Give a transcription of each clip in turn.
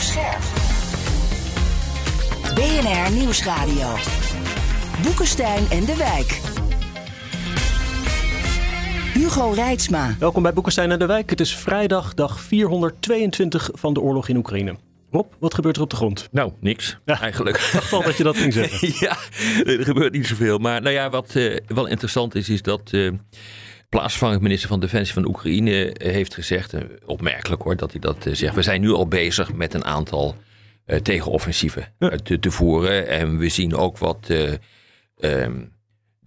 Blijf scherp. BNR Nieuwsradio. Boekenstein en de Wijk. Hugo Reitsma. Welkom bij Boekenstein en de Wijk. Het is vrijdag, dag 422 van de oorlog in Oekraïne. Rob, wat gebeurt er op de grond? Nou, niks Ja. eigenlijk. Ik dacht al dat je dat ging zeggen. ja, er gebeurt niet zoveel. Maar nou ja, wat eh, wel interessant is, is dat eh plaatsvervangend minister van Defensie van Oekraïne eh, heeft gezegd, eh, opmerkelijk hoor, dat hij dat eh, zegt. We zijn nu al bezig met een aantal tegenoffensieven te, te voeren. En we zien ook wat eh, ehm,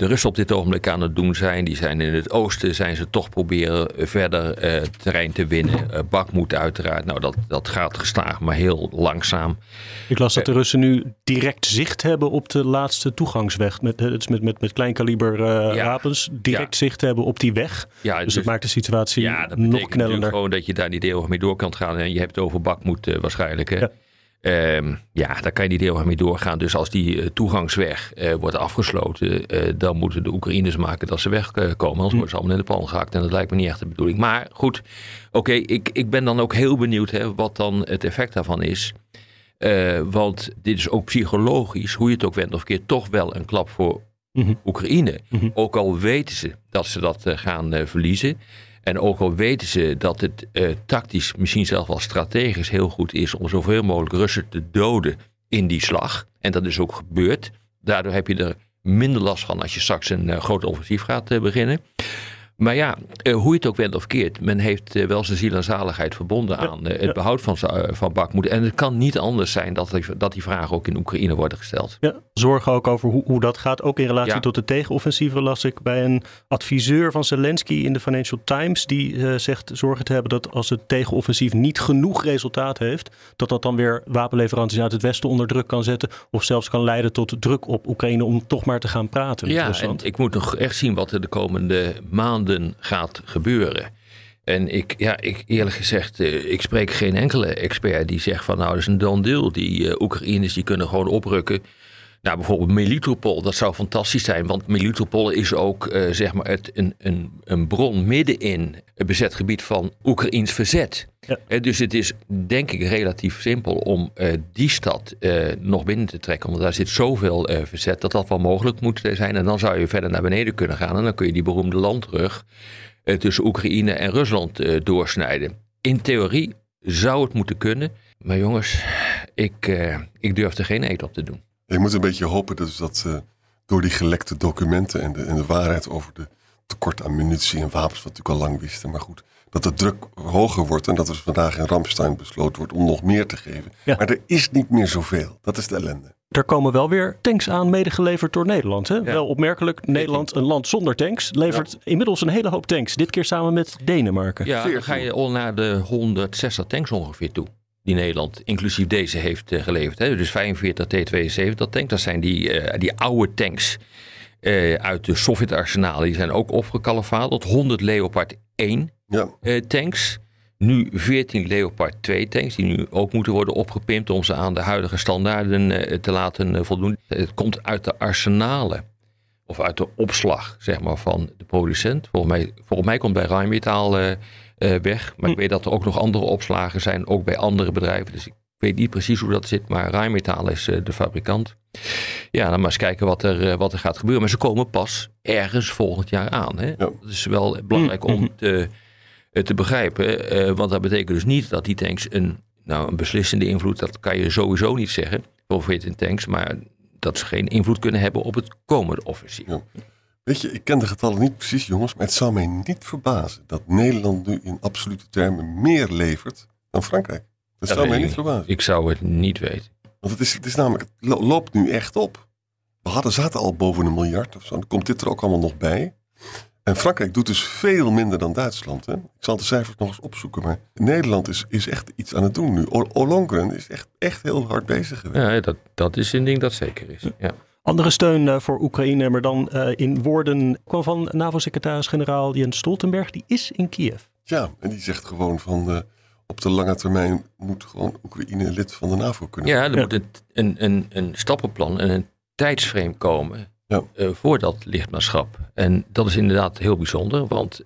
de Russen op dit ogenblik aan het doen zijn. Die zijn in het oosten, zijn ze toch proberen eh, verder eh, terrein te winnen. Eh Bakmoed uiteraard. Nou, dat, dat gaat gestaag, maar heel langzaam. Ik las dat de Russen nu direct zicht hebben op de laatste toegangsweg. Met, dus met, met, met kleinkaliber eh Ja. wapens. Direct Ja. zicht hebben op die weg. Ja, Dus dat maakt de situatie Ja, dat nog knellender. gewoon dat je daar niet heel erg mee door kan gaan. En je hebt het over bakmoed waarschijnlijk. Hè? Ja. Ja. daar kan je niet heel erg mee doorgaan. Dus als die eh, toegangsweg eh, wordt afgesloten, eh, dan moeten de Oekraïners maken dat ze wegkomen. Anders Hm. worden ze allemaal in de pan gehakt. En dat lijkt me niet echt de bedoeling. Maar goed, oké, ik, ik ben dan ook heel benieuwd hè, wat dan het effect daarvan is. Want dit is ook psychologisch, hoe je het ook wendt of keert, toch wel een klap voor Mhm. Oekraïne. Mhm. Ook al weten ze dat ze dat gaan verliezen. En ook al weten ze dat het eh, tactisch, misschien zelfs wel strategisch heel goed is om zoveel mogelijk Russen te doden in die slag. En dat is ook gebeurd. Daardoor heb je er minder last van als je straks een eh, groot offensief gaat eh, beginnen. Maar ja, eh, hoe je het ook wendt of keert, men heeft eh, wel zijn ziel en zaligheid verbonden aan eh, het behoud van, van Bakhmut. En het kan niet anders zijn dat die, dat die vragen ook in Oekraïne worden gesteld. Ja, zorgen ook over hoe, hoe dat gaat. Ook in relatie Ja. tot de tegenoffensieven las ik bij een adviseur van Zelensky in de Financial Times. Die zegt zorgen te hebben dat als het tegenoffensief niet genoeg resultaat heeft, dat dat dan weer wapenleveranties uit het Westen onder druk kan zetten. Of zelfs kan leiden tot druk op Oekraïne om toch maar te gaan praten Ja, en ik moet nog echt zien wat er de komende maanden gaat gebeuren. En ik, ja, ik eerlijk gezegd, eh, ik spreek geen enkele expert die zegt van nou, dat is een done deal. Die eh, Oekraïners die kunnen gewoon oprukken. Nou, bijvoorbeeld Melitopol, dat zou fantastisch zijn. Want Melitopol is ook eh, zeg maar het, een, een, een bron midden in het bezet gebied van Oekraïns verzet. Ja. Eh, dus het is denk ik relatief simpel om eh, die stad nog binnen te trekken. Want daar zit zoveel verzet dat dat wel mogelijk moet zijn. En dan zou je verder naar beneden kunnen gaan. En dan kun je die beroemde landrug tussen Oekraïne en Rusland doorsnijden. In theorie zou het moeten kunnen. Maar jongens, ik, ik durf er geen eet op te doen. Je moet een beetje hopen dus dat eh, door die gelekte documenten en de, en de waarheid over de tekort aan munitie en wapens, wat natuurlijk al lang wisten, maar goed, dat de druk hoger wordt en dat er vandaag in Ramstein besloten wordt om nog meer te geven. Ja. Maar er is niet meer zoveel. Dat is de ellende. Er komen wel weer tanks aan, medegeleverd door Nederland. Hè? Wel opmerkelijk, Nederland, een land zonder tanks, levert inmiddels een hele hoop tanks. Dit keer samen met Denemarken. Ja, dan ga je al naar de 160 tanks ongeveer toe. Die Nederland, inclusief deze, heeft eh, geleverd. Hè? Dus 45 T-72 tanks. Dat zijn die, eh, die oude tanks eh, uit de Sovjet-arsenalen. Die zijn ook opgekalifadeld. 100 Leopard 1 Ja, eh, tanks. Nu 14 Leopard 2 tanks, die nu ook moeten worden opgepimpt om ze aan de huidige standaarden te laten voldoen. Het komt uit de arsenalen. Of uit de opslag, zeg maar, van de producent. Volgens mij, volgens mij komt bij Rijnmetaal eh, weg. Maar ik weet dat er ook nog andere opslagen zijn, ook bij andere bedrijven. Dus ik weet niet precies hoe dat zit, maar Rijnmetaal is eh, de fabrikant. Ja, dan maar eens kijken wat er, eh, wat er gaat gebeuren. Maar ze komen pas ergens volgend jaar aan. Hè? Dat is wel belangrijk om te, eh, te begrijpen. want dat betekent dus niet dat die tanks een, nou, een beslissende invloed, dat kan je sowieso niet zeggen, voor 14 tanks, maar dat ze geen invloed kunnen hebben op het komende offensief. Ja. Weet je, ik ken de getallen niet precies, jongens, maar het zou mij niet verbazen dat Nederland nu in absolute termen meer levert dan Frankrijk. Dat zou mij ik niet verbazen. Ik zou het niet weten. Want het is, het is namelijk, het lo- loopt nu echt op. We hadden, zaten al boven een miljard of zo. Dan komt dit er ook allemaal nog bij. En Frankrijk doet dus veel minder dan Duitsland. Hè? Ik zal de cijfers nog eens opzoeken. Maar Nederland is, is echt iets aan het doen nu. Ollongren is echt, echt heel hard bezig geweest. Ja, dat, dat is een ding dat zeker is. Ja. Andere steun eh, voor Oekraïne, maar dan uh, in woorden kwam van NAVO-secretaris-generaal Jens Stoltenberg. Die is in Kiev. Ja, en die zegt gewoon van uh, op de lange termijn moet gewoon Oekraïne lid van de NAVO kunnen Ja, er moet een, een, een, een stappenplan en een tijdsframe komen ja. voor dat lidmaatschap. En dat is inderdaad heel bijzonder, want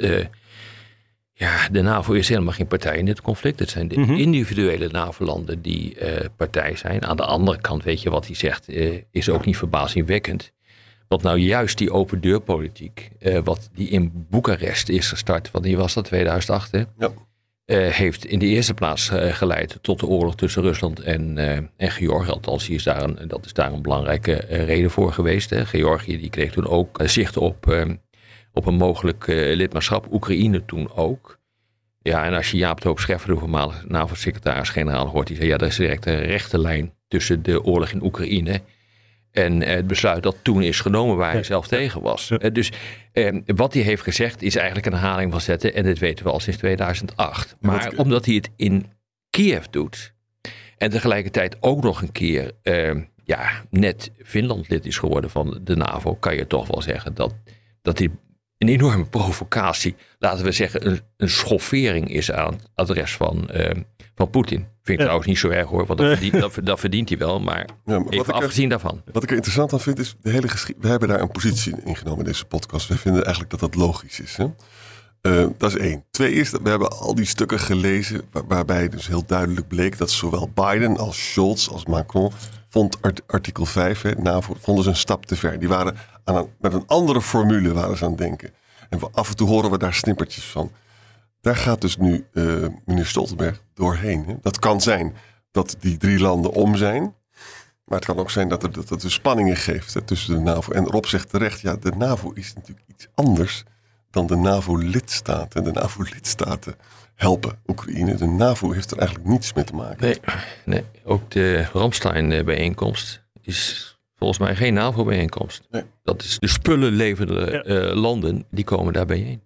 ja, de NAVO is helemaal geen partij in dit conflict. Het zijn de mm -hmm. individuele NAVO-landen die uh, partij zijn. Aan de andere kant, weet je wat hij zegt, uh, is ook niet verbazingwekkend. Want nou juist die open deurpolitiek, uh, wat die in Boekarest is gestart, wanneer was dat, 2008 hè? Ja. heeft in de eerste plaats geleid tot de oorlog tussen Rusland en, en Georgië. Althans, is daar een, dat is daar een belangrijke reden voor geweest. Hè. Georgië die kreeg toen ook zicht op op een mogelijk uh, lidmaatschap. Oekraïne toen ook. Ja, en als je Jaap Hoop Scheffer, de voormalige NAVO-secretaris-generaal, hoort, die zei, ja, dat is direct een rechte lijn tussen de oorlog in Oekraïne en het besluit dat toen is genomen waar hij zelf tegen was. Ja. Dus eh, wat hij heeft gezegd is eigenlijk een herhaling van zetten en dit weten we al sinds 2008. Maar omdat hij het in Kiev doet en tegelijkertijd ook nog een keer eh, ja, net Finland lid is geworden van de NAVO, kan je toch wel zeggen dat, dat hij een enorme provocatie, laten we zeggen, een, een schoffering is aan het adres van, uh, van Poetin. Vind ik ja. trouwens niet zo erg hoor, want dat, verdient, dat, dat verdient hij wel. Maar, ja, maar even afgezien er, daarvan. Wat ik er interessant aan vind is, de hele we hebben daar een positie in ingenomen in deze podcast. We vinden eigenlijk dat dat logisch is. Hè? Uh, dat is één. Twee is dat we hebben al die stukken gelezen waar, waarbij dus heel duidelijk bleek dat zowel Biden als Scholz als Macron vond artikel 5, hè, NAVO, vonden ze een stap te ver. Die waren aan met een andere formule waren ze aan het denken. En af en toe horen we daar snippertjes van. Daar gaat dus nu uh, meneer Stoltenberg doorheen. Hè. Dat kan zijn dat die drie landen om zijn. Maar het kan ook zijn dat er, dat spanningen geeft hè, tussen de NAVO. En Rob zegt terecht, ja, de NAVO is natuurlijk iets anders dan de NAVO-lidstaten. De NAVO-lidstaten helpen Oekraïne. De NAVO heeft er eigenlijk niets mee te maken. Nee, nee. ook de Ramstein-bijeenkomst is volgens mij geen NAVO-bijeenkomst. Nee. Dat is de spullenlevende ja. uh, landen, die komen daar bijeen.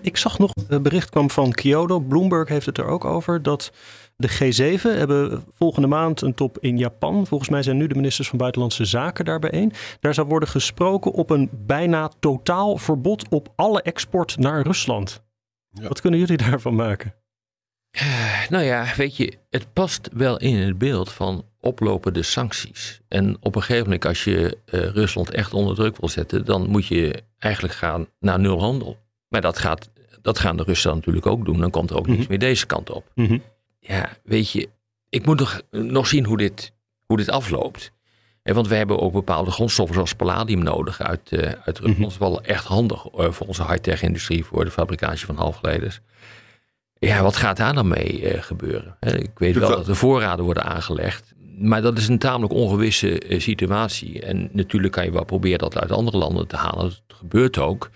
Ik zag nog, een bericht kwam van Kyoto, Bloomberg heeft het er ook over, dat de G7 hebben volgende maand een top in Japan. Volgens mij zijn nu de ministers van Buitenlandse Zaken daar bijeen. Daar zou worden gesproken op een bijna totaal verbod op alle export naar Rusland. Ja. Wat kunnen jullie daarvan maken? Uh, nou ja, weet je, het past wel in het beeld van oplopende sancties. En op een gegeven moment, als je uh, Rusland echt onder druk wil zetten, dan moet je eigenlijk gaan naar nul handel. Maar dat, gaat, dat gaan de Russen natuurlijk ook doen. Dan komt er ook mm -hmm. niets meer deze kant op. Mm -hmm. Ja, weet je, ik moet nog, nog zien hoe dit, hoe dit afloopt. En want we hebben ook bepaalde grondstoffen zoals palladium nodig uit, uh, uit Rusland. Mm -hmm. Dat is wel echt handig uh, voor onze high-tech industrie, voor de fabricage van halfgeleiders. Ja, wat gaat daar dan mee uh, gebeuren? ik weet wel dat er voorraden worden aangelegd. Maar dat is een tamelijk ongewisse situatie. En natuurlijk kan je wel proberen dat uit andere landen te halen. Dat gebeurt ook.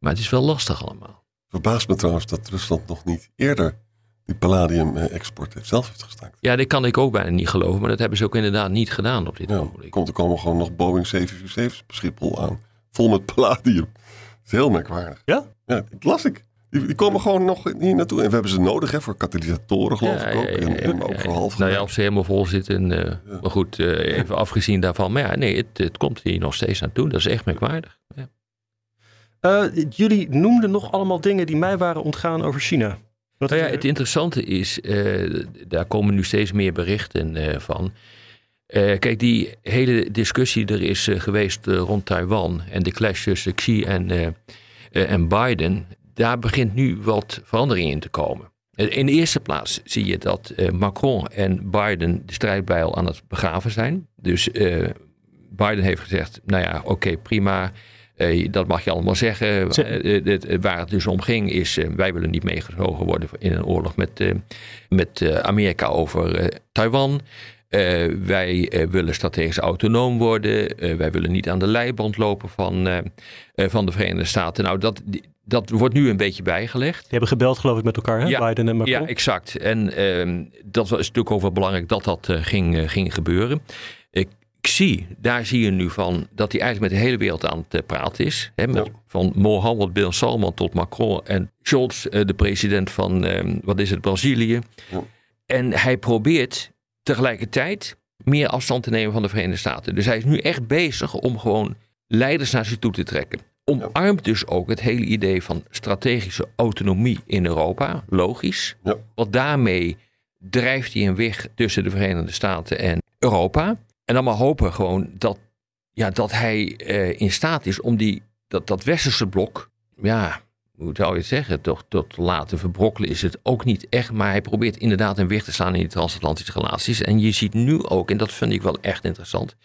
Maar het is wel lastig allemaal. Verbaast me trouwens dat Rusland nog niet eerder die palladium-export zelf heeft gestaakt. Ja, dat kan ik ook bijna niet geloven. Maar dat hebben ze ook inderdaad niet gedaan op dit ja, moment. Komt, er komen gewoon nog Boeing 747's op Schiphol aan. Vol met palladium. Dat is heel merkwaardig. Ja? Ja, dat las ik. Die, komen gewoon nog hier naartoe. En we hebben ze nodig hè, voor katalysatoren, geloof ja, ik ook. Ja, en, ook voor half. Nou ja, of ze helemaal vol zitten. Uh, maar goed, uh, even afgezien daarvan. Maar ja, nee, het, het, komt hier nog steeds naartoe. Dat is echt merkwaardig. Uh, jullie noemden nog allemaal dingen die mij waren ontgaan over China. Nou ja, het interessante is, daar komen nu steeds meer berichten van. kijk, die hele discussie er is geweest rond Taiwan en de clash tussen Xi en, en Biden daar begint nu wat verandering in te komen. In de eerste plaats zie je dat Macron en Biden de strijdbijl aan het begraven zijn. Dus Biden heeft gezegd, nou ja, oké, okay, prima. Uh, dat mag je allemaal zeggen. waar het dus om ging is, wij willen niet meegezogen worden in een oorlog met, met Amerika over Taiwan. wij willen strategisch autonoom worden. wij willen niet aan de leiband lopen van, van de Verenigde Staten. Nou, dat, dat wordt nu een beetje bijgelegd. Die hebben gebeld geloof ik met elkaar, hè? Ja, Biden en Macron. Ja, exact. En uh, dat was natuurlijk ook wel belangrijk dat dat ging, ging gebeuren. Ik Xi, daar zie je nu van dat hij eigenlijk met de hele wereld aan het praten is. Hè, met, Ja. Van Mohammed bin Salman tot Macron en Scholz, eh, de president van, eh, wat is het, Brazilië. Ja. En hij probeert tegelijkertijd meer afstand te nemen van de Verenigde Staten. Dus hij is nu echt bezig om gewoon leiders naar zich toe te trekken. Omarmt dus ook het hele idee van strategische autonomie in Europa, logisch. Ja. Want daarmee drijft hij een weg tussen de Verenigde Staten en Europa. En dan maar hopen gewoon dat, ja, dat hij eh, in staat is om die, dat, dat westerse blok, ja, hoe zou je het zeggen, toch, tot te laten verbrokkelen is het ook niet echt. Maar hij probeert inderdaad een weg te slaan in die transatlantische relaties. En je ziet nu ook, en dat vind ik wel echt interessant,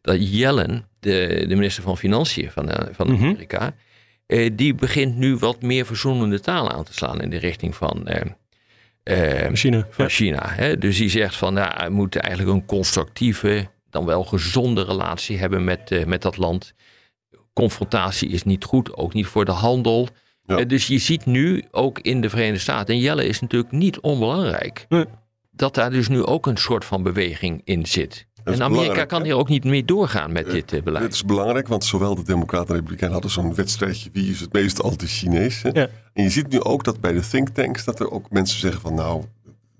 dat Yellen, de, de minister van Financiën van, eh, van Mhm. Amerika, eh, die begint nu wat meer verzoenende taal aan te slaan in de richting van, eh, China. van Ja. China. Hè? Dus die zegt van, nou, we moeten eigenlijk een constructieve, dan wel gezonde relatie hebben met, eh, met dat land. Confrontatie is niet goed, ook niet voor de handel. Ja. Eh, dus je ziet nu ook in de Verenigde Staten, en Jelle is natuurlijk niet onbelangrijk, Nee. dat daar dus nu ook een soort van beweging in zit. En Amerika belangrijk, kan hier ook niet mee doorgaan met Eh, dit eh, beleid. Dit is belangrijk, want zowel de Democraten en de Republikeinen hadden zo'n wedstrijdje wie is het meest anti-Chinees. Ja. En je ziet nu ook dat bij de think tanks dat er ook mensen zeggen van nou,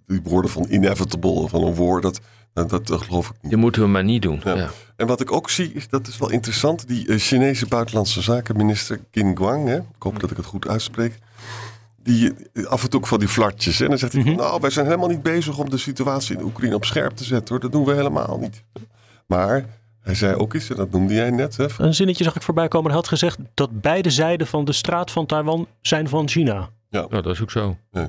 die woorden van inevitable, van een woord, dat, dat, dat, geloof ik niet. Dat moeten we maar niet doen. Ja. Ja. En wat ik ook zie, is, dat is wel interessant, die eh, Chinese buitenlandse zakenminister Qin Guang, hè, ik hoop dat ik het goed uitspreek, die af en toe ook van die flartjes. hè, En dan zegt hij, van, nou, wij zijn helemaal niet bezig om de situatie in Oekraïne op scherp te zetten, hoor. Dat doen we helemaal niet. Maar hij zei ook eens, en dat noemde jij net, hè, Een zinnetje zag ik voorbij komen. Hij had gezegd dat beide zijden van de straat van Taiwan zijn van China. Nou, dat is ook zo.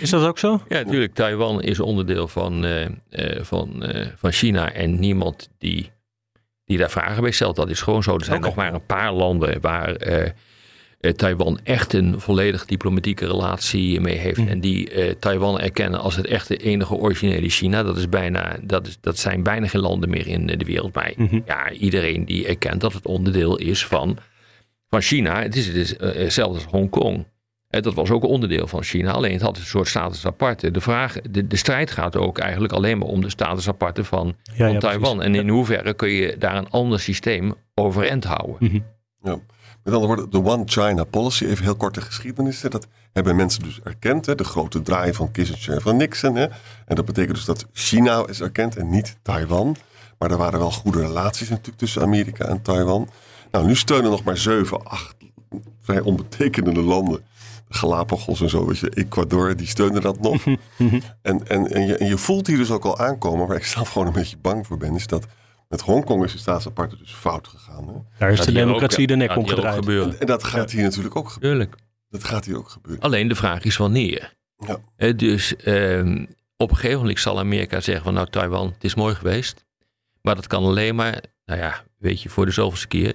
Is dat ook zo? Ja, natuurlijk. Taiwan is onderdeel van, eh, eh, van, eh, van China. En niemand die, die daar vragen bij stelt, dat is gewoon zo. Er zijn nog maar een paar landen waar Taiwan echt een volledig diplomatieke relatie mee heeft. Mhm. En die eh, Taiwan erkennen als het echte enige originele China. Dat, is bijna, dat, is, dat zijn bijna geen landen meer in eh, de wereld. Maar Mhm. ja, iedereen die erkent dat het onderdeel is van, van China. Het is, het is eh, hetzelfde als Hongkong. Eh, Dat was ook een onderdeel van China, alleen het had een soort status aparte. De, vraag, de, de strijd gaat ook eigenlijk alleen maar om de status aparte van, Ja, van ja, Taiwan. precies. En in hoeverre kun je daar een ander systeem overeind houden? Mhm. Ja. Met andere woorden, de One China Policy, even heel kort de geschiedenis. Dat hebben mensen dus erkend. Hè, de grote draai van Kissinger en van Nixon. Hè. En dat betekent dus dat China is erkend en niet Taiwan. Maar er waren wel goede relaties natuurlijk tussen Amerika en Taiwan. Nou, nu steunen nog maar zeven, acht vrij onbetekenende landen. De Galapagos en zo, weet je, Ecuador, die steunen dat nog. en, en, en, je, en je voelt hier dus ook al aankomen, waar ik zelf gewoon een beetje bang voor ben, is dat met Hongkong is de staatsaparte dus fout gegaan. Hè? Daar is Gaat de hier ook- democratie de nek omgedraaid. gebeuren. En dat gaat hier natuurlijk ook gebeuren. Tuurlijk. Dat gaat hier ook gebeuren. Alleen de vraag is wanneer. Ja. Dus ehm, op een gegeven moment zal Amerika zeggen van nou Taiwan, het is mooi geweest. Maar dat kan alleen maar, nou ja, weet je, voor de zoveelste keer.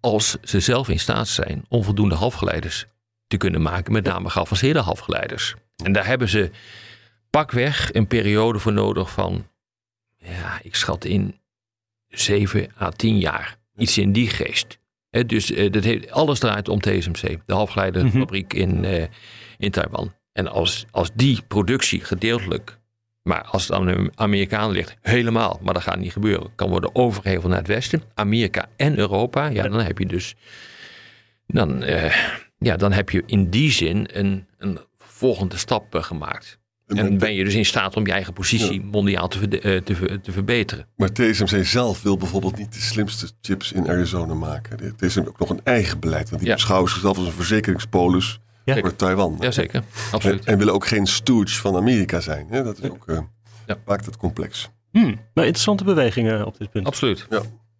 Als ze zelf in staat zijn om voldoende halfgeleiders te kunnen maken. Met name geavanceerde halfgeleiders. En daar hebben ze pakweg een periode voor nodig van, ja, ik schat in 7 à 10 jaar. Iets in die geest. Dus eh, dat heeft, alles draait om TSMC, de halfgeleiderfabriek in, eh, in Taiwan. En als, als die productie gedeeltelijk, maar als het aan de Amerikanen ligt, helemaal, maar dat gaat niet gebeuren, kan worden overgeheveld naar het Westen, Amerika en Europa, ja, dan heb je dus, dan, eh, ja, dan heb je in die zin een, een volgende stap gemaakt. En ben je dus in staat om je eigen positie mondiaal te, eh, te, te verbeteren. Maar TSMC zelf wil bijvoorbeeld niet de slimste chips in Arizona maken. TSMC heeft ook nog een eigen beleid. Want die Ja. beschouwen zichzelf als een verzekeringspolis Ja. voor Taiwan. Jazeker, En, absoluut. en willen ook geen stooge van Amerika zijn. Hè? Dat is ook, eh, Ja. maakt het complex. Hmm, nou, interessante bewegingen op dit punt. Absoluut.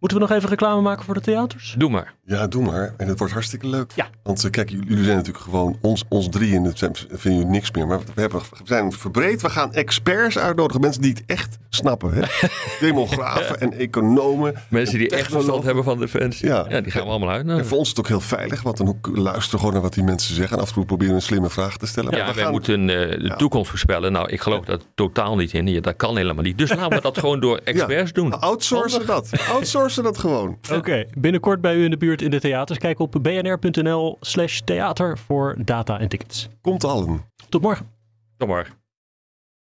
Moeten we nog even reclame maken voor de theaters? Doe maar. Ja, doe maar. En het wordt hartstikke leuk. Ja. Want eh, kijk, jullie zijn natuurlijk gewoon ons, ons drieën. Dat vinden jullie niks meer. Maar we, hebben, we zijn verbreed. We gaan experts uitnodigen. Mensen die het echt snappen. Hè? Demografen en economen. Mensen die en echt verstand hebben van defensie. Ja. Ja, die gaan we allemaal En uitnodigen. voor ons is het ook heel veilig. Want dan ook luisteren gewoon naar wat die mensen zeggen. En af en toe proberen we een slimme vraag te stellen. Maar Ja, we wij gaan- moeten eh, de Ja. toekomst voorspellen. Nou, ik geloof dat totaal niet in. Ja, dat kan helemaal niet. Dus laten we dat gewoon door experts doen. Outsourcen dat. Outsourcen dat gewoon. Oké, binnenkort bij u in de buurt in de theaters. Kijk op bnr.nl slash theater voor data en tickets. Komt allen. Tot morgen. Kom maar.